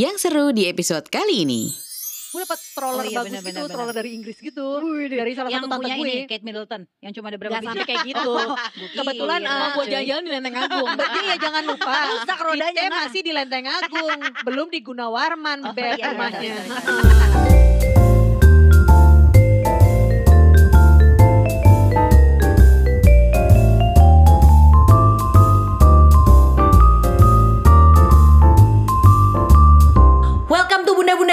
Yang seru di episode kali ini. Gue dapat stroller Oh iya, bagus benar, gitu, benar, stroller dari Inggris gitu. Dari salah yang satu tante punya gue. ini Kate Middleton yang cuma ada berapa biji sampai kayak gitu. Kebetulan Iya, ah, cuy. jalan-jalan di Lenteng Agung. Berarti ya jangan lupa. Rusak rodanya, Kita masih di Lenteng Agung, belum di Gunawarman Oh, beb iya, iya, rumahnya. iya, iya. Welcome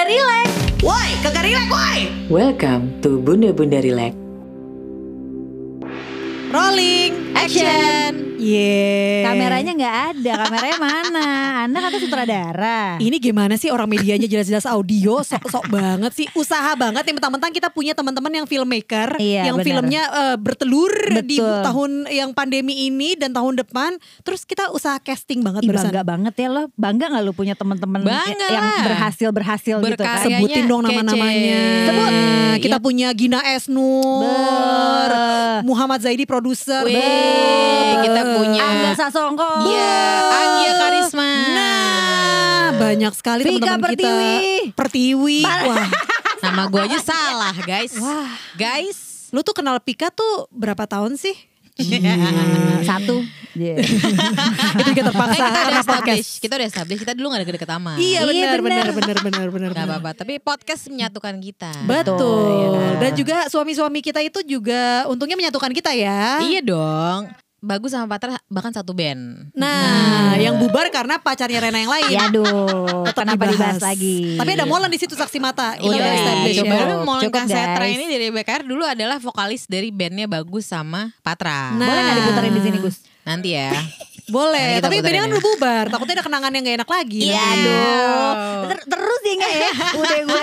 Bunda Relax. Woi, kagak relax woi. Welcome to Bunda Bunda Relax. Rolling, Action. Yeah. Kameranya nggak ada, kameranya mana? Anda kata sutradara. Ini gimana sih orang medianya jelas-jelas audio sok-sok banget sih usaha banget yang mentang-mentang kita punya teman-teman yang filmmaker Iya, yang benar. filmnya eh, bertelur di Betul. tahun yang pandemi ini dan tahun depan terus kita usaha casting banget Ih, bangga banget ya lo, bangga nggak lo punya teman-teman yang lah. berhasil berhasil gitu kan? Sebutin dong nama-namanya. Sebut. Kita Iya. punya Gina Esnur, Ber- Muhammad Zaidi produser. Kita punya Angga Sasongko. Iya, Anggia Karisma. Nah, banyak sekali teman-teman kita. Pertiwi. Pertiwi. Wah, Nama gue aja salah, guys. Guys, lu tuh kenal Pika tuh berapa tahun sih? Hmm, satu. Iya. Itu kita terpaksa Eh, kita udah podcast. establish, kita udah establish, kita dulu gak deket-deket aman. Iya Iya, benar benar. benar benar benar. Gak apa-apa, tapi podcast menyatukan kita. Betul. ya kan? Dan juga suami-suami kita itu juga untungnya menyatukan kita ya. Iya dong. Bagus sama Patra bahkan satu band. Nah, yang bubar karena pacarnya Rena yang lain. Ya aduh, Tetap kenapa dibahas. dibahas lagi? Tapi ada Molan di situ saksi mata. Kita Udah, udah establish cukup. ya. Tapi Molen Cukup, Kasetra guys. ini dari BKR dulu adalah vokalis dari bandnya Bagus sama Patra. Nah. Boleh nggak diputerin di sini Gus? Nanti ya. Boleh, tapi bedanya kan ya. udah bubar. Takutnya ada kenangan yang gak enak lagi. Iya, nanti. aduh. Ter- terus ya nggak ya? Udah gue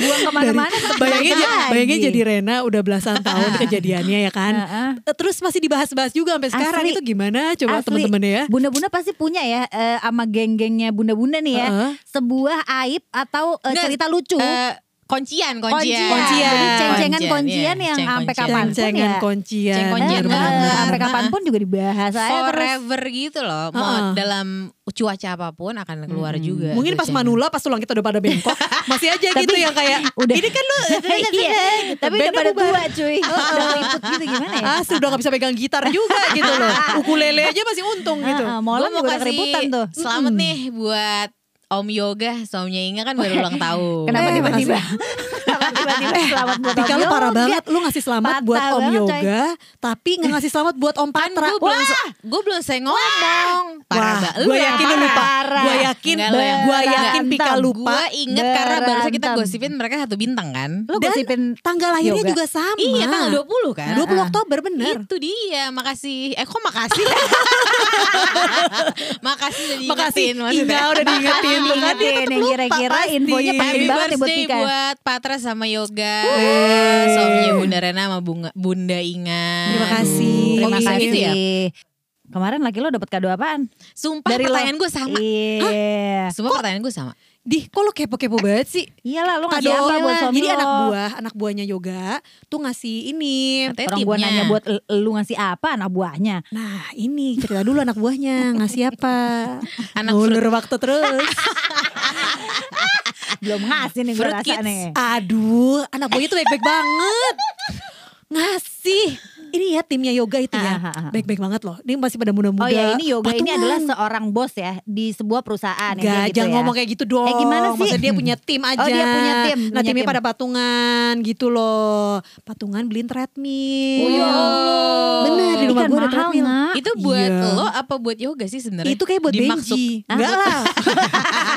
buang ke mana-mana. Bayangin, bayangin jadi Rena udah belasan tahun kejadiannya ya kan. Eh, Terus masih dibahas-bahas juga sampai sekarang Asli. itu gimana coba Asli. temen-temennya ya. Bunda-bunda pasti punya ya eh, sama geng-gengnya bunda-bunda nih ya. Sebuah aib atau eh, cerita lucu. Kuncian, kuncian. Kuncian. Jadi cencengan Kuncian, kuncian iya. yang sampai kapan pun ya. kuncian. Kuncian sampai kapan pun juga dibahas. Forever gitu loh. Mau dalam cuaca apa pun akan keluar Hmm. juga. Mungkin pas cengen. Manula pas tulang kita udah pada bengkok masih aja gitu yang kayak udah- ini kan lu Iya, tapi udah pada tua cuy. Udah liput gitu gimana ya? Asli udah gak bisa pegang gitar juga gitu loh. Ukulele aja masih untung gitu. Mau udah kasih keributan tuh. Selamat nih buat Om Yoga, suaminya Inga kan baru ulang tahun. Kenapa Eh, tiba-tiba? Tiba-tiba selamat buat Tika Om lu parah Yoga? banget Lu ngasih selamat Patah buat Om banget, coy. Yoga Tapi gak ngasih selamat buat Om Kan Patra gue belum, gue belum saya ngomong. Parah Wah, banget. gue yakin lu lupa. Gue yakin, gue yakin Pika lupa. Gue inget karena barusan kita gosipin mereka satu bintang kan. Lu gosipin Tanggal lahirnya Yoga. juga sama. Iya tanggal 20 kan. 20 Oktober bener. Itu dia, makasih. Eh kok makasih? makasih udah Makasih diingetin maksudnya. Inga udah diingetin tuh kan dia Ingetin tetep yang lupa kira-kira infonya penting banget buat birthday Tika. buat Patra sama Yoga Wey. Suaminya Bunda Rena sama Bunga, Bunda Inga Terima kasih. Kok Terima kasih. gitu ya? Kemarin laki lo dapat kado apaan? Sumpah Dari lo. pertanyaan gue sama Iya. Sumpah pertanyaan gue sama Dih kok lu kepo-kepo banget sih Iyalah lo ngasih apa buat suami Jadi lo? anak buah Anak buahnya Yoga Tuh ngasih ini Katanya Orang tipnya. nanya buat lu ngasih apa anak buahnya? Nah ini cerita dulu anak buahnya Ngasih apa Anak Ngulur waktu terus Belum ngasih nih gue rasa Kids. nih. Aduh anak buahnya tuh baik-baik banget Ngasih Ini ya timnya Yoga itu Ah, ah, ya ah, ah. Baik-baik banget loh Ini masih pada muda-muda Oh ya ini yoga ini patungan. adalah seorang bos ya di sebuah perusahaan yang Gak, gitu jangan ya. ngomong kayak gitu dong. Eh, gimana sih? Maksudnya dia punya tim aja. Oh, dia punya tim, Nah punya timnya tim. pada patungan gitu loh. Patungan beliin treadmill. Oh ya Allah. Bener di Ini rumah kan gue ada treadmill. Nak. Itu buat Iya. lo apa buat Yoga sih sebenarnya? Itu kayak buat Dimaksud. Benji. Enggak lah.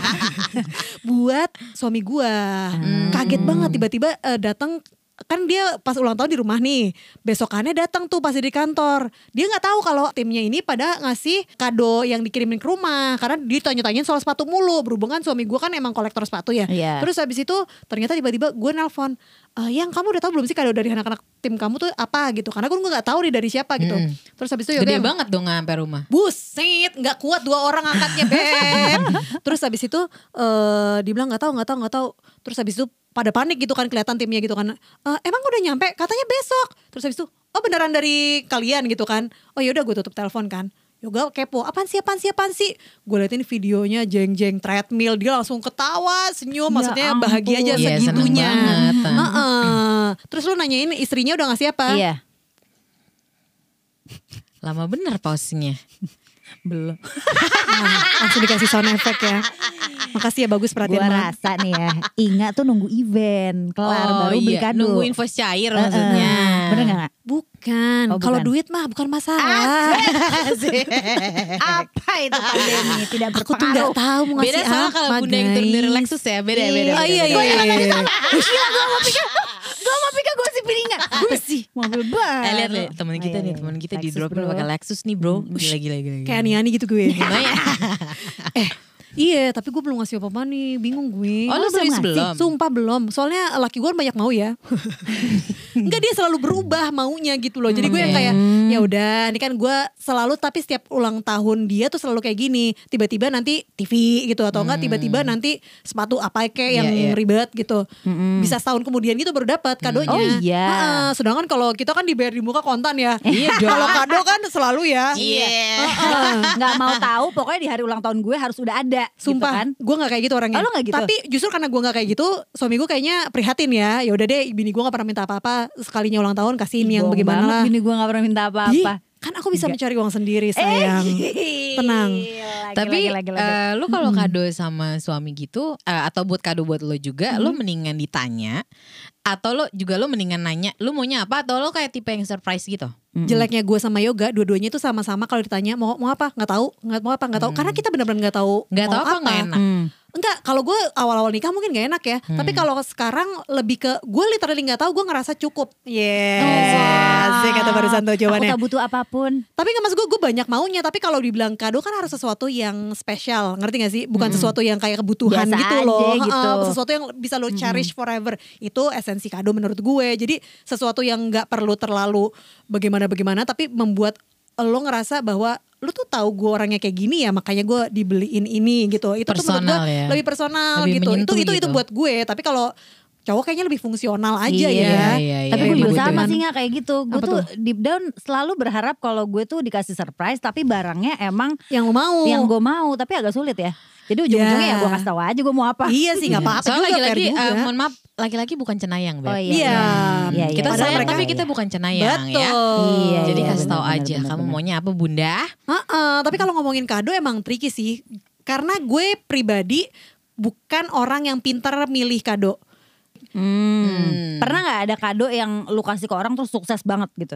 buat suami gua. Hmm. Kaget banget tiba-tiba eh, datang kan dia pas ulang tahun di rumah nih besokannya datang tuh pas di kantor dia nggak tahu kalau timnya ini pada ngasih kado yang dikirimin ke rumah karena dia tanya-tanyain soal sepatu mulu berhubungan suami gua kan emang kolektor sepatu ya Iya. terus habis itu ternyata tiba-tiba gue nelpon "Eh, yang kamu udah tahu belum sih kado dari anak-anak tim kamu tuh apa gitu karena gue nggak tahu nih dari siapa gitu Mm. terus habis itu Gede Yoga banget dong sampai rumah. Buset, nggak kuat dua orang angkatnya beb. Terus habis itu eh dibilang nggak tahu nggak tahu nggak tahu. Terus habis itu pada panik gitu kan kelihatan timnya gitu kan. "Eh, emang udah nyampe? Katanya besok. Terus habis itu oh beneran dari kalian gitu kan? Oh ya udah gue tutup telepon kan. Yoga kepo, apaan sih, apaan sih, apaan sih? Gue liatin videonya jeng-jeng treadmill, dia langsung ketawa, senyum, Ya maksudnya bahagia aja ampun. Seneng segitunya. banget. Heeh. Terus lu nanyain istrinya udah ngasih apa? Iya. Lama bener pausnya. Belum. Nah, langsung dikasih sound effect ya. Makasih ya bagus perhatian Gua banget. rasa nih ya, Inga tuh nunggu event kelar baru beli iya, kado. nunggu invoice cair eh. maksudnya. Bener gak? Bukan, Oh, kalau duit mah bukan masalah. Apa itu pandemi tidak Aku tuh berpengaruh? tahu mau Beda ngasih sama apa kalau bunda yang turun dari. Lexus ya, beda beda. Iya. beda, Oh iya beda. iya iya. Gue mau pikir gue sih piringan. Apa sih? Mobil baru. Eh lihat lihat teman kita Iya, nih, iya, teman iya. kita di drop pakai Lexus nih, Bro. Gila gila gila. gila. Kayak ani-ani gitu gue. Lumayan. eh Iya, tapi gue belum ngasih apa-apa nih, bingung gue. Oh, lu belum serius belum? Sumpah belum, soalnya laki gue banyak mau ya. Enggak dia selalu berubah maunya gitu loh. Jadi gue yang kayak ya udah, ini kan gue selalu tapi setiap ulang tahun dia tuh selalu kayak gini. Tiba-tiba nanti TV gitu atau enggak tiba-tiba nanti sepatu apa kayak yang Iya, iya. ribet gitu. Bisa setahun kemudian gitu baru dapat kadonya. Oh, iya. Heeh, sedangkan kalau kita kan dibayar di muka kontan ya. Iya dong. Kalau kado kan selalu ya. Iya. nggak mau tahu pokoknya di hari ulang tahun gue harus udah ada Sumpah, gitu kan gue gak kayak gitu orangnya. Oh, nggak gitu? Tapi justru karena gue gak kayak gitu, suami gue kayaknya prihatin ya. Ya udah deh, bini gue gak pernah minta apa-apa. Sekalinya ulang tahun kasihin yang Bohong bagaimana banget, lah. bini gue gak pernah minta apa-apa kan aku bisa mencari uang sendiri sayang. Tenang. Lagi, Tapi lagi, lagi, lagi. eh, lu kalau kado sama suami gitu eh, atau buat kado buat lo juga, lu mendingan ditanya atau lo juga lo mendingan nanya, lu maunya apa atau lo kayak tipe yang surprise gitu? Jeleknya gue sama Yoga, dua-duanya itu sama-sama kalau ditanya mau mau apa, nggak tahu, nggak mau apa, nggak tahu. Karena kita benar-benar nggak tahu. Nggak mau tahu apa nggak enak? Hmm. Enggak, kalau gue awal-awal nikah mungkin gak enak ya. Hmm. Tapi kalau sekarang lebih ke gue literally nggak tahu, gue ngerasa cukup. Yes, Oh. Asik kata barusan tuh Aku jawabannya. tak butuh apa pun Tapi nggak maksud gue, gue banyak maunya. Tapi kalau dibilang kado kan harus sesuatu yang spesial, ngerti gak sih? Bukan sesuatu yang kayak kebutuhan Biasa gitu aja loh. gitu. Heeh, sesuatu yang bisa lo cherish forever. Itu esensi kado menurut gue. Jadi sesuatu yang nggak perlu terlalu bagaimana-bagaimana, tapi membuat lo ngerasa bahwa lu tuh tahu gue orangnya kayak gini ya makanya gue dibeliin ini gitu itu tuh menurut Personal gue ya. lebih personal Lebih gitu itu itu itu gitu. buat gue tapi kalau cowok kayaknya lebih fungsional aja Iya, ya iya, iya. Tapi gue juga sama sih nggak kayak gitu. Gue tuh tuh? deep down selalu berharap kalau gue tuh dikasih surprise, tapi barangnya emang yang lo mau yang gue mau, tapi agak sulit ya. Jadi ujung-ujungnya Ya. ya gue kasih tahu aja gue mau apa. iya sih nggak apa-apa Soalnya lagi-lagi, eh, mohon maaf, laki-laki bukan cenayang, Beb. Oh Iya. iya. Iya, Kita Padahal sayang mereka- tapi kita bukan cenayang ya. Betul. Iya, Jadi iya, kasih tahu aja benar, kamu benar. maunya apa Bunda? Heeh, tapi kalau ngomongin kado emang tricky sih. Karena gue pribadi bukan orang yang pintar milih kado. Hmm. Pernah nggak ada kado yang lu kasih ke orang terus sukses banget gitu?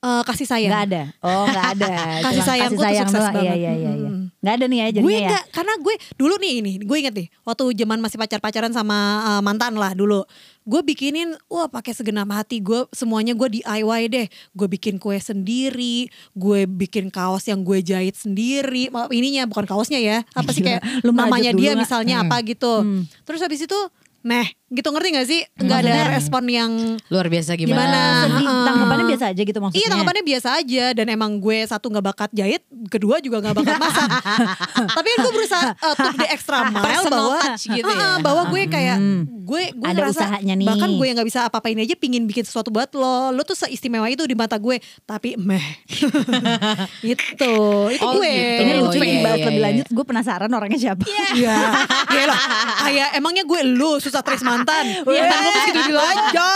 Eh, kasih sayang. Nggak ada. Oh nggak ada. Kasih sayangku tuh sukses doang. Iya banget. iya iya. iya. Hmm. Nggak ada nih ya jadinya gue ya. karena gue dulu nih ini, gue inget nih, waktu zaman masih pacar-pacaran sama eh, mantan lah dulu. Gue bikinin, wah pakai segenap hati, gue semuanya gue DIY deh. Gue bikin kue sendiri, gue bikin kaos yang gue jahit sendiri. Ininya bukan kaosnya ya, apa sih kayak Lu merajut namanya dia nggak? misalnya apa gitu. Terus habis itu, meh, gitu ngerti gak sih? Nggak ada Maksudnya- respon yang Luar biasa gimana? Gimana? Sedih, tanggapannya biasa aja gitu maksudnya. Iya tanggapannya biasa aja dan emang gue satu nggak bakat jahit, kedua juga nggak bakat masak. Tapi gue berusaha uh, took the extra mile Personal bahwa touch gitu ya. Bahwa gue kayak gue gue Ada ngerasa usahanya nih. bahkan gue yang nggak bisa apa-apain aja pingin bikin sesuatu buat lo. Lo tuh seistimewa itu di mata gue, tapi meh. itu itu Oh, gue. gitu. Ini Oh, lucu iya, nih bahas iya, lebih iya. lanjut. Gue penasaran orangnya siapa. Iya. Iya lah. Kayak emangnya gue lu susah trace mantan. Mantan gue masih gitu aja.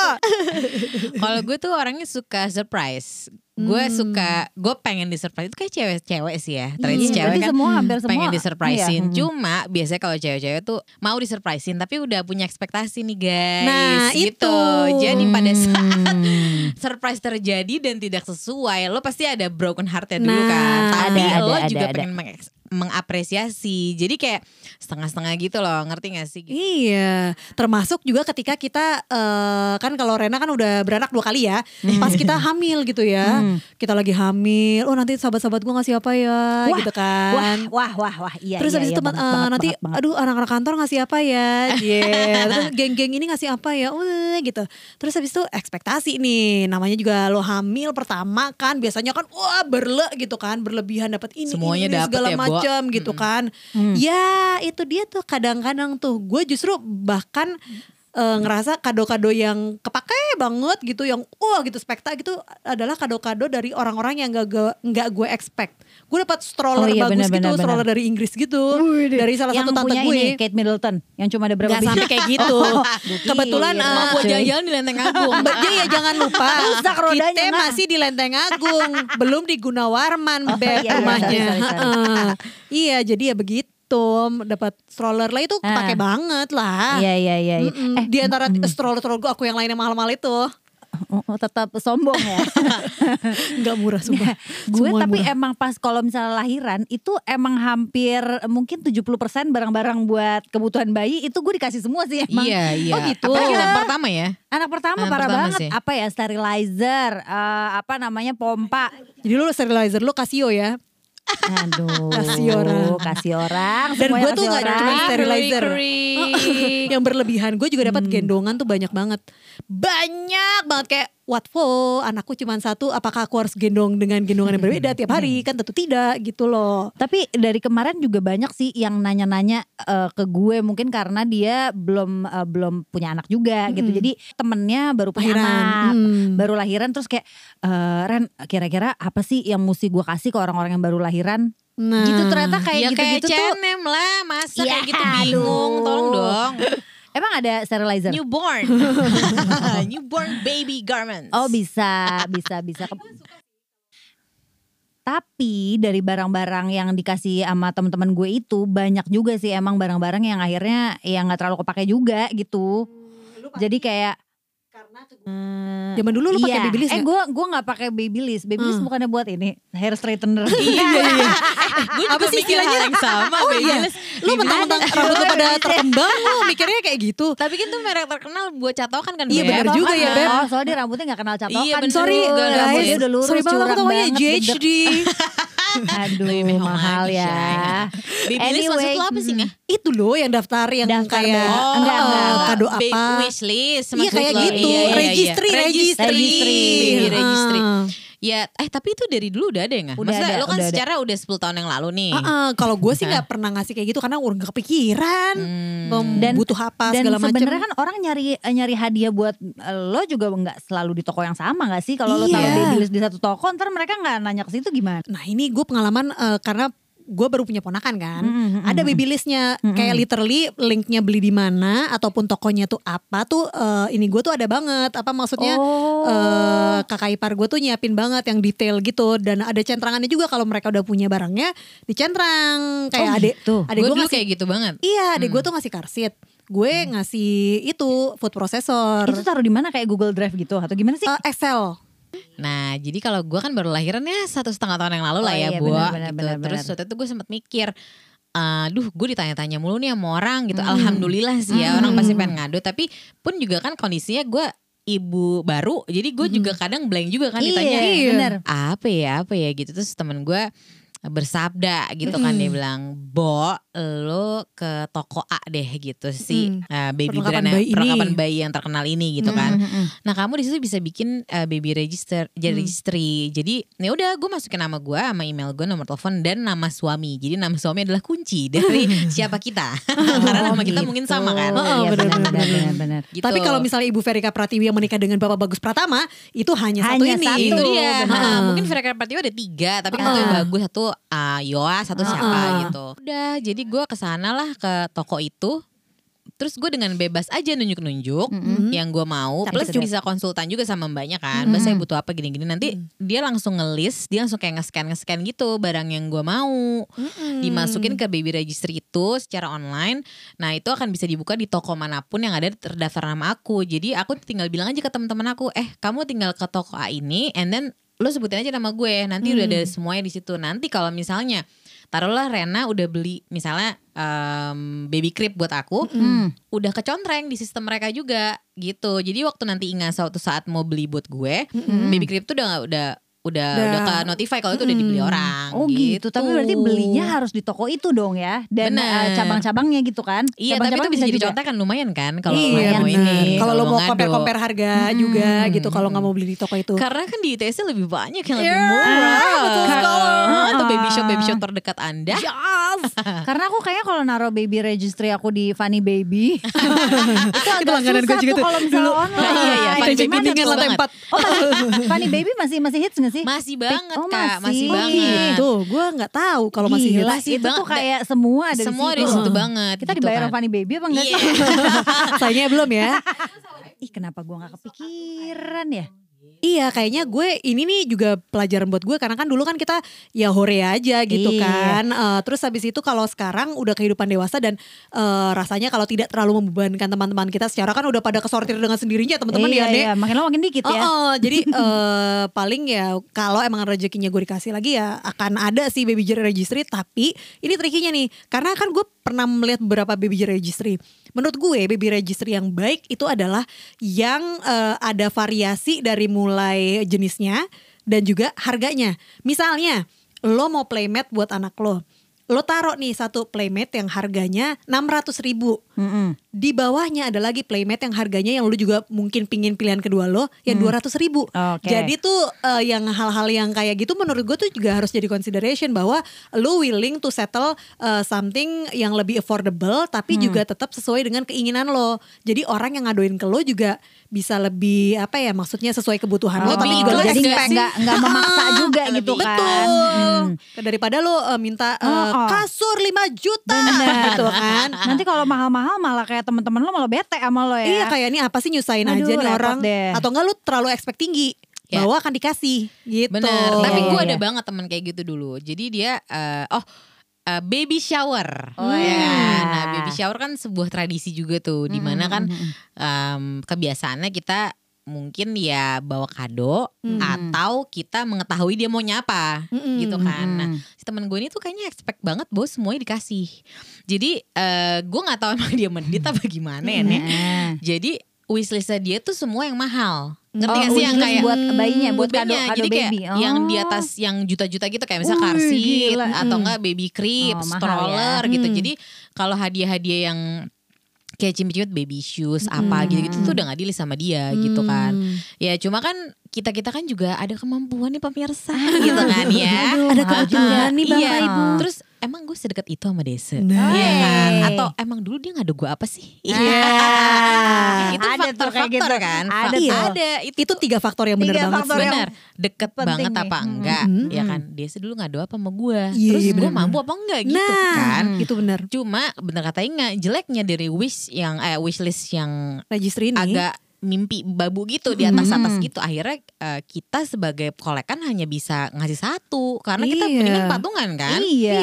Kalau gue tuh orangnya suka surprise. Gue Hmm. suka, gue pengen di surprise itu kayak cewek-cewek sih ya. Iya, cewek berarti kan semua hampir semua. pengen disurprisein. Iya. Cuma biasanya kalau cewek-cewek tuh mau disurprisein tapi udah punya ekspektasi nih guys. Nah, gitu. itu. Jadi pada saat Hmm. surprise terjadi dan tidak sesuai, lo pasti ada broken heartnya dulu Nah, kan. Tapi ada, lo ada, juga ada, pengen mengeks- mengapresiasi. Jadi kayak setengah-setengah gitu loh, ngerti gak sih? Iya, termasuk juga ketika kita eh, kan kalau Rena kan udah beranak dua kali ya, pas kita hamil gitu ya, kita lagi hamil, oh nanti sahabat-sahabat gue ngasih apa ya, Wah, gitu kan. Wah, wah, wah, wah. Iya, Terus iya, habis iya, itu banget, eh, banget, nanti banget, aduh anak-anak kantor ngasih apa ya? Yeah. Terus geng-geng ini ngasih apa ya? Uh, gitu. Terus habis itu ekspektasi nih. Namanya juga lo hamil pertama kan biasanya kan wah berle gitu kan, berlebihan dapat ini Semuanya ini, segala ya. Macam gitu kan. Ya, itu dia tuh kadang-kadang tuh. Gue justru bahkan eh, ngerasa kado-kado yang kepake banget gitu yang wah gitu spekta gitu adalah kado-kado dari orang-orang yang gak nggak gue expect. Gue dapat stroller Oh iya, bagus benar, gitu, benar, stroller benar. dari Inggris gitu, dari salah yang satu tante punya gue. ini Kate Middleton yang cuma ada berapa Gak sampai kayak gitu. Oh, Kebetulan gila. eh, Mau buat cuy. jalan-jalan di Lenteng Agung. Mbak ya jangan lupa Rusak rodanya, Kita masih di Lenteng Agung Belum di Gunawarman Oh, Beb iya, iya, rumahnya sorry, sorry, sorry. Heeh. Iya jadi ya begitu Dapat stroller lah itu Ah. pakai banget lah Iya iya iya. iya. Mm-mm. Eh, Di antara stroller-stroller gue Aku yang lainnya mahal-mahal itu oh, oh, tetap sombong ya. Nggak murah sumpah gue Semua tapi murah. emang pas kalau misalnya lahiran itu emang hampir mungkin 70% barang-barang buat kebutuhan bayi itu gue dikasih semua sih emang. Iya, iya. Oh, gitu. Apalagi anak pertama ya. Anak pertama Anak parah pertama banget sih. apa ya sterilizer, eh, apa namanya pompa. Jadi lu sterilizer lu Casio ya Aduh. Kasih orang. Kasih orang. Dan gue tuh nggak cuma sterilizer Kering. Yang berlebihan Gue juga Hmm. dapat gendongan tuh banyak banget Banyak banget Kayak what for Anakku cuma satu Apakah aku harus gendong Dengan gendongan yang berbeda Tiap Hmm. hari Kan tentu tidak gitu loh Tapi dari kemarin juga banyak sih yang nanya-nanya eh, ke gue mungkin karena dia belum eh, belum punya anak juga gitu. Jadi temennya baru punya Lahiran. anak, Hmm. baru lahiran terus kayak eh, Ren kira-kira apa sih yang mesti gue kasih ke orang-orang yang baru lahiran? Nah Gitu ternyata kayak ya kayak gitu-gitu tuh. lah, masa Ya, kayak gitu bingung, aduh. tolong dong. Emang ada sterilizer? Newborn, newborn baby garments. Oh bisa, bisa, bisa. Tapi dari barang-barang yang dikasih sama teman-teman gue itu banyak juga sih emang barang-barang yang akhirnya yang nggak terlalu kepake juga gitu. Jadi kayak Zaman dulu lu pakai iya. babyliss Eh nggak? gue gue nggak pakai babyliss. Babyliss Hmm. bukannya buat ini hair straightener. iya, iya, iya. Gue Apa sih istilahnya? yang sama, Oh iya babyliss. Lu mentang-mentang rambut lu pada terkembang Lu mikirnya kayak gitu Tapi kan tuh merek terkenal buat catokan kan Iya, Beb? bener juga ya, Beb. Oh soalnya dia rambutnya gak kenal catokan. Iya, bener Sorry guys Rambutnya udah lurus Sorry banget namanya banget, GHD Aduh Lebih mahal lagi, ya. Shay. Babyliss maksud Anyway, lo apa sih. Nga? Itu loh yang daftar yang Daftar kayak. Oh, Enggak, enggak, enggak. Kado Baby apa wishlist Iya maksud kayak lo. gitu Iya, iya, iya. Registry Registry Registry, baby registry. Ah. Ya, eh tapi itu dari dulu udah ada ya nggak? Udah Maksudnya ada, lo kan udah ada. secara udah 10 tahun yang lalu nih. Ah, ah, Kalau gue sih nggak pernah ngasih kayak gitu Karena udah gak kepikiran Hmm. Dan- Butuh apa Dan segala macam sebenarnya kan orang nyari nyari hadiah buat eh, lo juga nggak selalu di toko yang sama nggak sih? Kalau lo Iya. taruh babyliss di satu toko, ntar mereka nggak nanya ke situ gimana? Nah ini gue pengalaman eh, Karena gue baru punya ponakan kan Mm, mm, mm, Ada mm. babylistnya Mm, Kayak literally linknya beli di mana Ataupun tokonya tuh apa tuh eh, Ini gue tuh ada banget Apa maksudnya oh. eh kakak ipar gue tuh nyiapin banget yang detail gitu dan ada centrangannya juga kalau mereka udah punya barangnya dicentrang kayak Oh, adek gitu. adek gue ngasih kayak gitu banget. iya adek Hmm. gue tuh ngasih karsit gue ngasih itu food processor itu taruh di mana kayak Google Drive gitu atau gimana sih? Eh, Excel Nah, jadi kalau gue kan baru lahiran ya satu setengah tahun yang lalu lah Oh ya, iya, Bu. gitu. Terus waktu itu gue sempat mikir, aduh gue ditanya-tanya mulu nih sama orang gitu. Hmm. Alhamdulillah sih ya Hmm. orang pasti pengen ngadu. Tapi pun juga kan kondisinya gue ibu baru, jadi gue juga kadang blank juga kan ditanya. iya, Iya. bener. apa ya apa ya gitu terus temen gue bersabda gitu kan dia bilang Bo lo ke toko A deh gitu si Mm. uh, baby Perlengkapan brand bayi ini. bayi yang terkenal ini gitu kan Mm, mm, mm. nah kamu di situ bisa bikin uh, baby register jadi Hmm. registry jadi ya udah gue masukin nama gue sama email gue nomor telepon dan nama suami jadi nama suami adalah kunci dari siapa kita karena nama kita gitu. mungkin sama kan Oh, bener, benar, benar, benar, benar. gitu. tapi kalau misalnya ibu Verika Pratiwi yang menikah dengan bapak Bagus Pratama itu hanya, satu Hanya ini satu. itu dia. Ha, mungkin Vera Pratiwi ada tiga tapi kan satu yang bagus satu uh, Yoa satu Ah. siapa gitu udah jadi gue ke sana lah ke toko itu terus gue dengan bebas aja nunjuk-nunjuk Mm-mm. yang gue mau Tapi plus sedap. bisa konsultan juga sama mbaknya kan Mm-mm. mbak saya butuh apa gini-gini nanti dia langsung ngelis dia langsung kayak nge-scan nge-scan gitu barang yang gue mau Mm-mm. dimasukin ke baby registry itu secara online. Nah itu akan bisa dibuka di toko mana pun yang ada terdaftar nama aku. Jadi aku tinggal bilang aja ke teman-teman aku, eh kamu tinggal ke toko A ini, and then lo sebutin aja nama gue. Nanti udah ada semuanya di situ. Nanti kalau misalnya taruhlah Rena udah beli misalnya em, baby crib buat aku, Hmm. udah kecontreng di sistem mereka juga gitu. Jadi waktu nanti Inga suatu saat mau beli buat gue, Mm-mm. baby crib tuh udah udah udah Udah. udah ke notify kalau itu udah dibeli orang. Oh gitu. Tapi berarti belinya harus di toko itu dong ya. Dan eh, cabang-cabangnya gitu kan. Iya, tapi itu Cabang-cabang bisa jadi contekan lumayan kan kalau iya mau ini. Kalau lo mau compare-compare harga Hmm. juga gitu kalau nggak mau beli di toko itu. Karena kan di ITC lebih banyak yang lebih Yeah, murah. betul sekali. Ah, Atau baby shop baby shop terdekat Anda. Yes. Karena aku kayaknya kalau naruh baby registry aku di Funny Baby itu agak langganan gue susah juga tuh kalau misalnya Dulu. online. Nah, iya, iya. Itu Funny Baby betul lantai empat. Oh, Funny Baby masih masih hits gak sih? Masih banget Oh, kak, masih, masih. banget. Tuh, gue nggak tahu kalau masih hits. Masih itu banget. tuh kayak semua ada Semua di dari situ. situ banget. Kita gitu dibayar kan. Funny Baby apa enggak sih? Sayangnya belum ya. Ih kenapa gua gak kepikiran ya? Iya kayaknya gue ini nih juga pelajaran buat gue karena kan dulu kan kita ya hore aja gitu Iya. kan. Eh, terus habis itu kalau sekarang udah kehidupan dewasa dan eh, rasanya kalau tidak terlalu membebankan teman-teman kita secara kan udah pada kesortir dengan sendirinya teman-teman iya, ya deh. iya, makin lama makin dikit ya. Oh, oh, jadi eh, paling ya kalau emang rezekinya gue dikasih lagi ya akan ada sih baby registry tapi ini trikinya nih karena kan gue pernah melihat beberapa baby registry. Menurut gue baby registry yang baik itu adalah yang eh, ada variasi dari mulai jenisnya dan juga harganya. Misalnya lo mau playmat buat anak lo. Lo taruh nih satu playmat yang harganya 600 ribu Mm-mm. di bawahnya ada lagi playmat yang harganya yang lu juga mungkin pingin pilihan kedua lo yang dua ratus ribu. Oke. Jadi tuh eh, yang hal-hal yang kayak gitu menurut gue tuh juga harus jadi consideration bahwa lu willing to settle eh, something yang lebih affordable tapi juga tetap sesuai dengan keinginan lo. Jadi orang yang ngadoin ke lo juga bisa lebih apa ya maksudnya sesuai kebutuhan lo Oh, tapi Lebih juga jadi nggak nggak memaksa Ah, juga lebih gitu kan. Betul. Hmm. Daripada lo eh, minta eh, Oh, oh. kasur 5 juta Bener. gitu kan. Nanti kalau mahal-mahal malah kayak teman-teman lo malah bete sama lo ya. Iya kayak ini apa sih nyusahin Aduh, aja nih orang deh. atau enggak lu terlalu expect tinggi Ya. bahwa akan dikasih gitu. Bener. Tapi gue iya, ada banget teman kayak gitu dulu. Jadi dia eh, oh eh, baby shower. Oh, ya iya. kan? Nah, baby shower kan sebuah tradisi juga tuh di mana kan em, kebiasaannya kita mungkin ya bawa kado Hmm. atau kita mengetahui dia maunya apa Mm-mm. gitu kan. Nah, si temen gue ini tuh kayaknya expect banget bahwa semuanya dikasih. Jadi eh gue nggak tahu emang dia medit apa gimana ya nih. Nah. Jadi wishlistnya dia tuh semua yang mahal. Ngerti Oh, gak sih yang kayak buat bayinya, buat kado, kado Jadi kayak baby. yang di Oh. atas yang juta-juta gitu kayak misalnya car seat gila. atau Hmm. enggak baby crib, Oh, mahal stroller ya. gitu. Hmm. Jadi kalau hadiah-hadiah yang kayak cimit-cimit baby shoes Hmm. apa gitu-gitu tuh udah gak deal sama dia gitu kan. Hmm. Ya cuma kan kita-kita kan juga ada kemampuan nih pemirsa gitu kan ya. Aduh, Ada juga. nih, Bapak, iya. Ibu. Terus emang gue sedekat itu sama Dese. Nah. Iya kan? Atau emang dulu dia ngadu gue apa sih? Iya. itu Ada tuh faktor-faktor kayak gitu. kan. Ada Iya. ada. Itu, Itu tiga faktor yang Tiga banget faktor sih. benar. Deket banget nih. apa Mm-mm. enggak? Mm-mm. Ya kan. Dia dulu ngadu apa sama gue. Iya, Terus gue benar, mampu apa enggak gitu nah, kan. itu benar. Cuma bener kata Inga jeleknya dari wish yang eh wishlist yang Registry ini. agak mimpi babu gitu di atas atas gitu akhirnya eh, kita sebagai kolekan hanya bisa ngasih satu karena kita Iya. mendingan patungan kan Iya.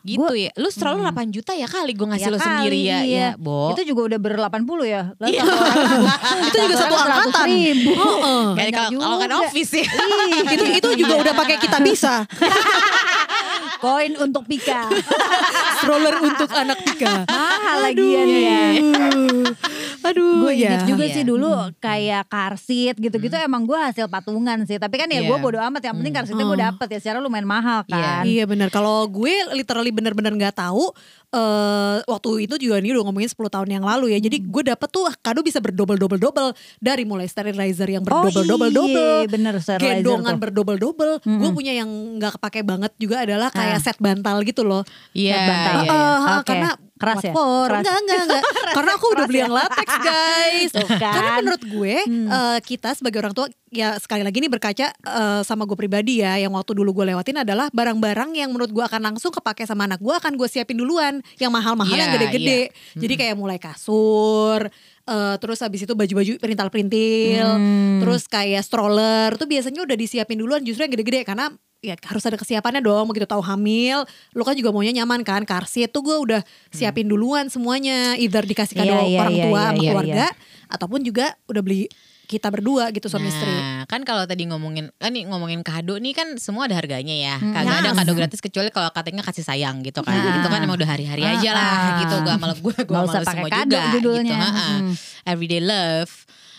gitu Gua- ya lu selalu 8 juta ya kali gue ngasih Ya lo sendiri ya iya. ya Bo Itu juga udah ber 80 ya. Lah, Iya. itu juga satu orang angkatan. 100 ribu. Heeh. Kayak Banyak kalau kan juga. office ya itu itu juga udah pakai kita bisa. Koin untuk Pika. Stroller untuk anak Tika. Mahal lagian ya. Aduh, Gue ya. inget juga Iya. sih dulu kayak car seat gitu-gitu emang gue hasil patungan sih. Tapi kan ya Iya. gue bodo amat. Yang penting car seatnya gue Hmm. dapet ya. Secara lumayan mahal kan. Iya benar. Kalau gue literally benar-benar nggak tahu eh waktu itu juga nih udah ngomongin 10 tahun yang lalu ya. Jadi gue dapet tuh kado bisa berdobel-dobel-dobel dari mulai sterilizer yang Oh berdobel-dobel-dobel. iya bener sterilizer gendongan berdobel-dobel. Gue Mm-mm. punya yang nggak kepake banget juga adalah kayak Ah. set bantal gitu loh. iya Set bantal. iya, Eh, iya. eh, Oke. Karena Keras ya? Keras. Enggak, enggak, enggak. Karena aku udah beli yang latex guys. Tuh kan. Karena menurut gue Hmm. eh, kita sebagai orang tua ya sekali lagi nih berkaca eh, sama gue pribadi ya yang waktu dulu gue lewatin adalah barang-barang yang menurut gue akan langsung kepake sama anak gue akan gue siapin duluan yang mahal-mahal Iya, yang gede-gede. Jadi kayak mulai kasur, eh, terus habis itu baju-baju perintal-perintil, Hmm. terus kayak stroller tuh biasanya udah disiapin duluan justru yang gede-gede karena ya harus ada kesiapannya dong begitu tahu hamil lu kan juga maunya nyaman kan seat tuh gue udah siapin duluan semuanya either dikasih kado Iya, iya, orang iya, tua iya, sama iya, keluarga ataupun juga udah beli kita berdua gitu suami istri Nah, kan kalau tadi ngomongin kan nih ngomongin kado nih kan semua ada harganya ya. Hmm. Kagak ada Yes. kado gratis kecuali kalau katanya kasih sayang gitu kan. Nah. Itu kan emang udah hari-hari Ah, aja lah ah. gitu. Gua malah gue gue malah semua kado juga judulnya. gitu. Hmm. Everyday love.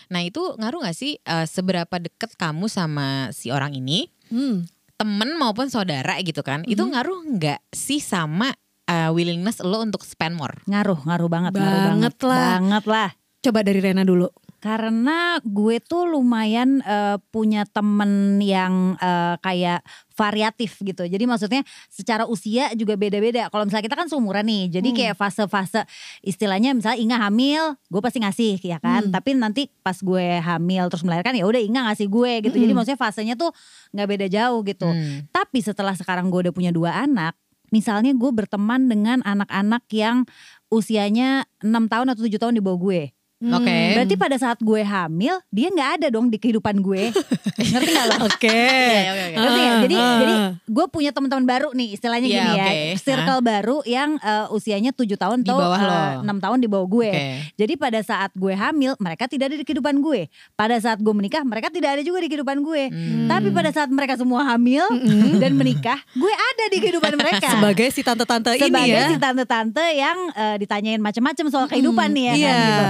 Nah itu ngaruh gak sih eh, seberapa deket kamu sama si orang ini, Hmm. Temen maupun saudara gitu kan? Itu Mhm. ngaruh nggak sih sama eh, willingness lo untuk spend more? Ngaruh, ngaruh banget, ngaruh Banget banget. lah. Banget lah. Coba dari Rena dulu. Karena gue tuh lumayan eh, punya temen yang eh, kayak variatif gitu. Jadi maksudnya secara usia juga beda-beda. Kalau misalnya kita kan seumuran nih, jadi Hmm. kayak fase-fase istilahnya misalnya Inga hamil, gue pasti ngasih ya kan. Hmm. Tapi nanti pas gue hamil terus melahirkan ya udah Inga ngasih gue gitu. Jadi Hmm. maksudnya fasenya tuh nggak beda jauh gitu. Hmm. Tapi setelah sekarang gue udah punya dua anak, misalnya gue berteman dengan anak-anak yang usianya 6 tahun atau 7 tahun di bawah gue. Oke. Hmm. Berarti pada saat gue hamil, dia nggak ada dong di kehidupan gue. Ngerti gak lo? Oke. Iya. Ngerti nggak? Jadi, Ah, jadi ah. gue punya teman-teman baru nih, istilahnya Iya, gini ya, oke. circle baru yang eh, usianya 7 tahun atau bawah lo. eh, 6 tahun di bawah gue. Oke. Jadi pada saat gue hamil, mereka tidak ada di kehidupan gue. Pada saat gue menikah, mereka tidak ada juga di kehidupan gue. Hmm. Tapi pada saat mereka semua hamil Mm-mm. dan menikah, gue ada di kehidupan mereka. sebagai si tante-tante ini Sebagai ya. si tante-tante yang eh, ditanyain macam-macam soal kehidupan nih ya Iya. kan gitu.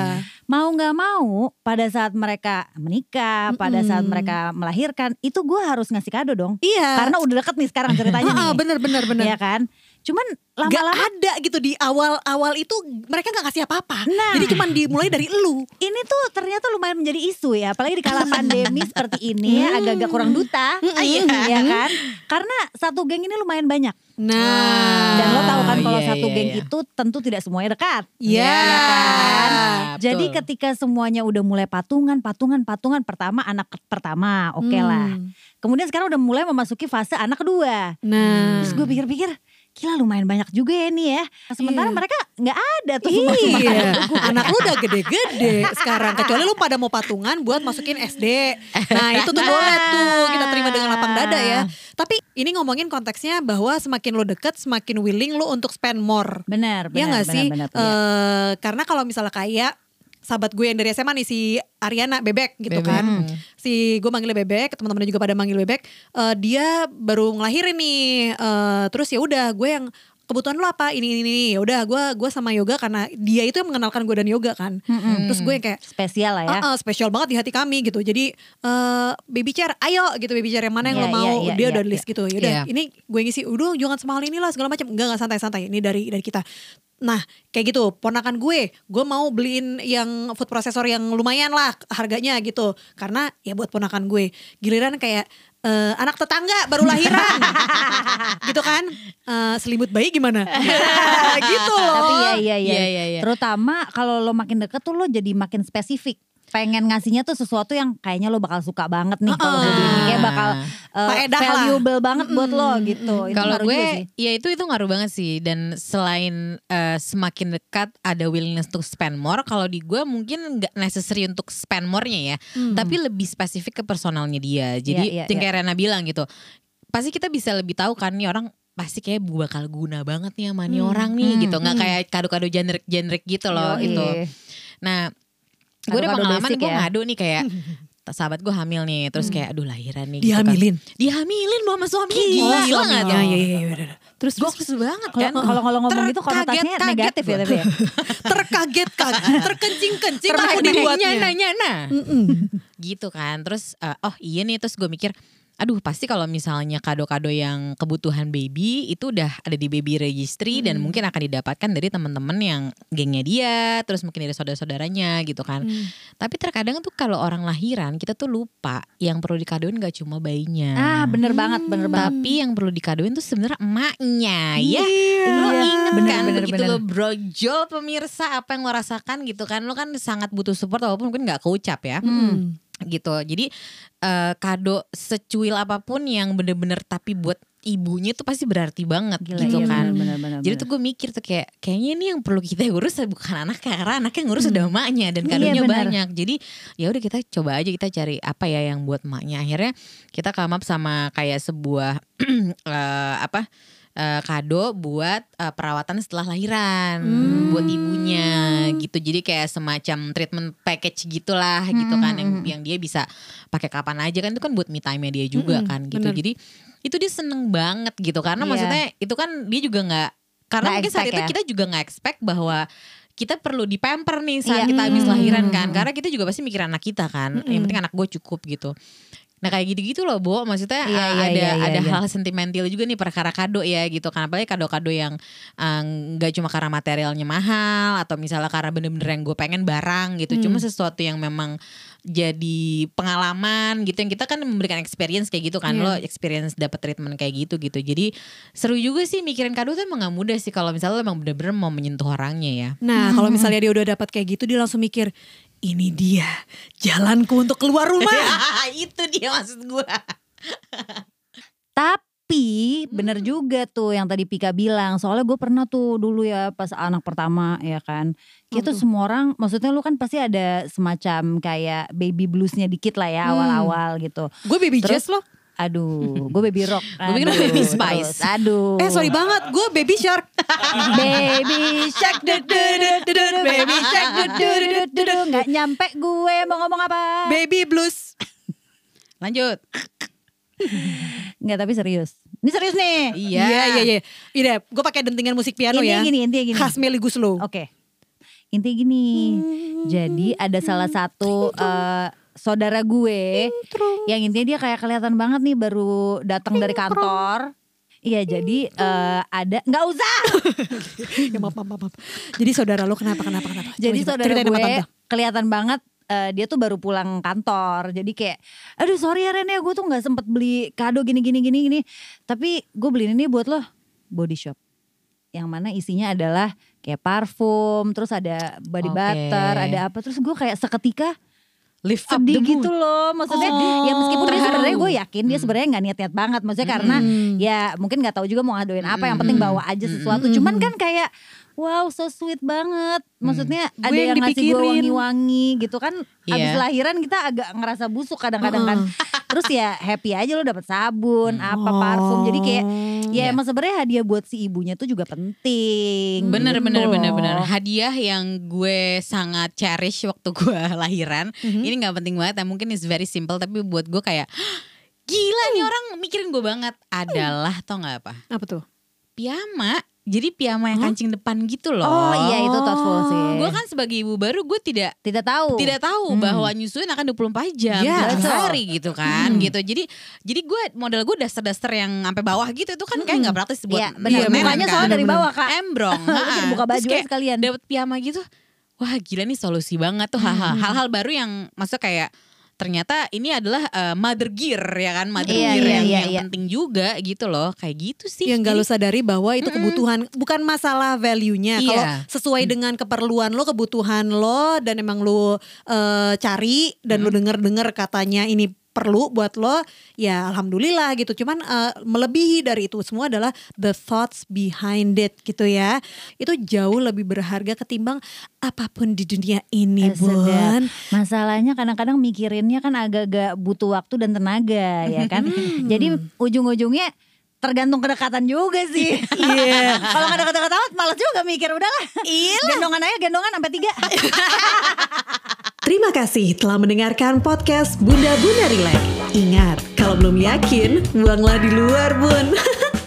Mau nggak mau pada saat mereka menikah, pada saat mereka melahirkan, itu gue harus ngasih kado dong. Iya. Karena udah deket nih sekarang ceritanya ah, nih. bener bener bener. Iya kan? Cuman Gak lama-lama ada gitu di awal-awal itu mereka gak ngasih apa-apa. Nah. Jadi cuman dimulai dari lu. ini tuh ternyata lumayan menjadi isu ya, apalagi di kala pandemi seperti ini ya, agak-agak kurang duta, Iya. ya kan? Karena satu geng ini lumayan banyak. Nah. Dan lo tahu kan kalau iya, satu iya, geng iya. itu tentu tidak semuanya dekat. Iya. Ya kan? Betul. Jadi ketika semuanya udah mulai patungan, patungan, patungan pertama anak pertama, oke lah. Hmm. Kemudian sekarang udah mulai memasuki fase anak kedua. Nah. Terus gue pikir-pikir, gila lumayan banyak juga ya nih ya. Sementara Iya. mereka nggak ada tuh Iya, anak gue. anak lu udah gede-gede sekarang. Kecuali lu pada mau patungan buat masukin SD. Nah itu tuh boleh tuh kita terima dengan lapang dada ya. Tapi ini ngomongin konteksnya bahwa semakin lu deket, semakin willing lu untuk spend more. Benar, Ya benar, nggak benar, sih? benar, iya. Eh, karena kalau misalnya kayak sahabat gue yang dari SMA nih si Ariana Bebek gitu Bebek. kan. Hmm. Si gue manggilnya Bebek, teman-teman juga pada manggil Bebek. Eh, dia baru ngelahirin nih. Eh, terus ya udah gue yang kebutuhan lo apa? Ini ini ini ya udah gue gue sama yoga karena dia itu yang mengenalkan gue dan yoga kan. Mm-mm. terus gue yang kayak Spesial lah ya. "Ah, ah, spesial banget di hati kami gitu. Jadi eh baby chair ayo gitu baby chair yang mana yang Iya, lo mau. iya, iya, dia iya, udah list gitu. Ya udah Iya. ini gue ngisi udah jangan semahal ini lah segala macam. Enggak enggak santai santai. Ini dari dari kita. Nah kayak gitu. Ponakan gue gue mau beliin yang food processor yang lumayan lah harganya gitu. Karena ya buat ponakan gue. Giliran kayak eh, anak tetangga baru lahiran gitu kan Eh, selimut bayi gimana gitu loh Tapi iya iya iya. Iya, iya, iya. Terutama kalau lo makin deket tuh lo jadi makin spesifik. Pengen ngasihnya tuh sesuatu yang kayaknya lo bakal suka banget nih kalau gue beli kayak bakal uh, Faedah lah. valuable banget buat lo gitu. Itu Kalau ngaruh gue, juga sih. ya itu itu ngaruh banget sih. Dan selain eh, semakin dekat ada willingness to spend more, kalau di gue mungkin nggak necessary untuk spend more-nya ya, Hmm. tapi lebih spesifik ke personalnya dia. Jadi, Iya, iya, yang iya. kayak Rena bilang gitu, pasti kita bisa lebih tahu kan nih orang pasti kayak bakal guna banget nih sama nih Hmm, orang nih hmm, gitu, nggak hmm. kayak kado-kado generic-generic gitu loh Yoi. itu. Nah, gue udah pengalaman gue ya. ngadu nih kayak sahabat gue hamil nih, terus Hmm. kayak aduh lahiran nih. gitu kan. dihamilin Dihamilin lu sama suaminya Gila, gila, gak Ya, ya, ya, ya. Terus Gue terus banget kan. kalau kalau ngomong gitu konotasinya Terkaget-kaget negatif ya tapi ya. terkaget kaget terkencing-kencing aku dibuatnya. Nyana-nyana. Mm-mm. Gitu kan. Terus eh, oh iya nih terus gue mikir aduh pasti kalau misalnya kado-kado yang kebutuhan baby itu udah ada di baby registry dan mungkin akan didapatkan dari teman-teman yang gengnya dia, terus mungkin dari saudara-saudaranya gitu kan. Hmm. Tapi terkadang tuh kalau orang lahiran kita tuh lupa yang perlu dikadoin gak cuma bayinya. Ah bener banget bener banget. Tapi yang perlu dikadoin tuh sebenarnya emaknya ya. Lo inget bener, kan bener, begitu bener. lo brojol pemirsa apa yang lo rasakan gitu kan. Lo kan sangat butuh support walaupun mungkin gak keucap ya. Hmm. Gitu. Jadi eh, kado secuil apa pun yang bener-bener tapi buat ibunya tuh pasti berarti banget Gila, gitu iya, kan. bener, bener, Jadi bener. tuh gue mikir tuh kayak kayaknya ini yang perlu kita urus bukan anaknya karena anaknya ngurus udah emaknya dan Iya, kadonya benar. banyak. Jadi ya udah kita coba aja kita cari apa ya yang buat emaknya. Akhirnya kita come up sama kayak sebuah eh, apa eh, kado buat eh, perawatan setelah lahiran Hmm. buat ibunya gitu. Jadi kayak semacam treatment package gitulah gitu kan yang Hmm. yang dia bisa pakai kapan aja kan itu kan buat me time dia juga Mm-mm, kan gitu. bener. Jadi itu dia seneng banget gitu karena Iya. maksudnya itu kan dia juga nggak karena Nggak mungkin saat itu ya. kita juga nggak expect bahwa kita perlu dipamper nih saat Iya. kita habis Hmm. lahiran kan. Karena kita juga pasti mikir anak kita kan. Yang penting anak gue cukup gitu. Nah kayak gitu-gitu loh Bo Maksudnya Iya, uh, iya, ada iya, iya, ada iya. hal sentimental juga nih perkara kado ya gitu kan. Apalagi kado-kado yang uh, nggak cuma karena materialnya mahal Atau misalnya karena bener-bener yang gue pengen barang gitu. Cuma sesuatu yang memang jadi pengalaman gitu. Yang kita kan memberikan experience kayak gitu kan. Iya. Lo experience dapat treatment kayak gitu gitu Jadi seru juga sih mikirin kado tuh emang gak mudah sih. Kalau misalnya lo emang bener-bener mau menyentuh orangnya ya. Nah kalau misalnya dia udah dapat kayak gitu dia langsung mikir ini dia jalanku untuk keluar rumah. Itu dia maksud gue Tapi bener juga tuh yang tadi Pika bilang. Soalnya gue pernah tuh dulu ya pas anak pertama ya kan. Itu semua orang maksudnya lu kan pasti ada semacam kayak baby bluesnya dikit lah ya Hmm. awal-awal gitu. gue baby Terus- Jess loh. Aduh, gue baby rock. Gue pikir Aduh, baby spice. terus, aduh. Eh sorry banget gue baby shark. Baby shark du- du- du- du- du- baby shark du- du- du- du- du. nggak nyampe gue mau ngomong apa baby blues. Lanjut nggak tapi serius ini serius nih Iya Iya iya iya. Iya, gue pakai dentingan musik piano intinya ya. gini intinya gini Khas Melly Guslow. oke intinya gini jadi ada salah satu eh, saudara gue yang intinya dia kayak kelihatan banget nih baru datang dari kantor Iya jadi eh, ada nggak usah ya maaf, maaf maaf. Jadi saudara lo kenapa kenapa kenapa? Coba, Jadi coba, saudara gue kelihatan banget eh, dia tuh baru pulang kantor. Jadi kayak, aduh sorry ya Ren ya gue tuh nggak sempet beli kado gini gini gini gini. Tapi gue beliin ini buat lo body shop. Yang mana isinya adalah kayak parfum, terus ada body Oke. butter, ada apa. Terus gue kayak seketika Lift up sedih gitu loh maksudnya Oh, ya meskipun dia terharu. sebenarnya gue yakin dia sebenarnya nggak niat-niat banget maksudnya karena ya mungkin nggak tahu juga mau ngadoin apa yang penting bawa aja sesuatu. Cuman kan kayak wow so sweet banget. Maksudnya Gue ada yang yang, ngasih gue dipikirin. wangi-wangi gitu kan. Abis Iya. lahiran kita agak ngerasa busuk kadang-kadang kan. Terus ya happy aja lo dapet sabun apa parfum. Jadi kayak ya Iya. emang sebenarnya hadiah buat si ibunya tuh juga penting. Bener gitu bener bener bener. hadiah yang gue sangat cherish waktu gue lahiran ini nggak penting banget ya. Mungkin is very simple tapi buat gue kayak gila nih orang mikirin gue banget. Adalah tau nggak apa? Apa tuh? piyama jadi piyama yang kancing depan gitu loh. oh iya itu thoughtful sih. Gue kan sebagai ibu baru gue tidak tidak tahu. tidak tahu bahwa nyusuin akan 24 jam Iya, tiap betul. hari gitu kan gitu. Jadi jadi gue model gue daster-daster yang sampai bawah gitu itu kan kayak nggak praktis buat Iya benar. buat nenek Mukanya kan. soalnya dari bawah kak. embrong buka baju sekalian. dapet piyama gitu. Wah gila nih solusi banget tuh hal-hal hal-hal baru yang maksudnya kayak ternyata ini adalah eh, mother gear ya kan mother Iya, gear iya, yang, iya, yang iya. penting juga gitu loh kayak gitu sih Yang gak lo sadari bahwa itu kebutuhan bukan masalah value-nya. Iya. Kalau sesuai dengan keperluan lo, kebutuhan lo dan emang lo eh, cari dan lo denger-denger katanya ini perlu buat lo, ya alhamdulillah gitu. Cuman eh, melebihi dari itu semua adalah the thoughts behind it gitu ya. Itu jauh lebih berharga ketimbang apa pun di dunia ini, Eh. Bun. Masalahnya kadang-kadang mikirinnya kan agak-agak butuh waktu dan tenaga ya kan. Jadi ujung-ujungnya tergantung kedekatan juga sih. Iya. Kalau nggak deket-deket amat malas juga mikir udahlah. Iya. Gendongan aja gendongan sampai tiga. Terima kasih telah mendengarkan podcast Bunda Bunda Relax. Ingat, kalau belum yakin, buanglah di luar, Bun.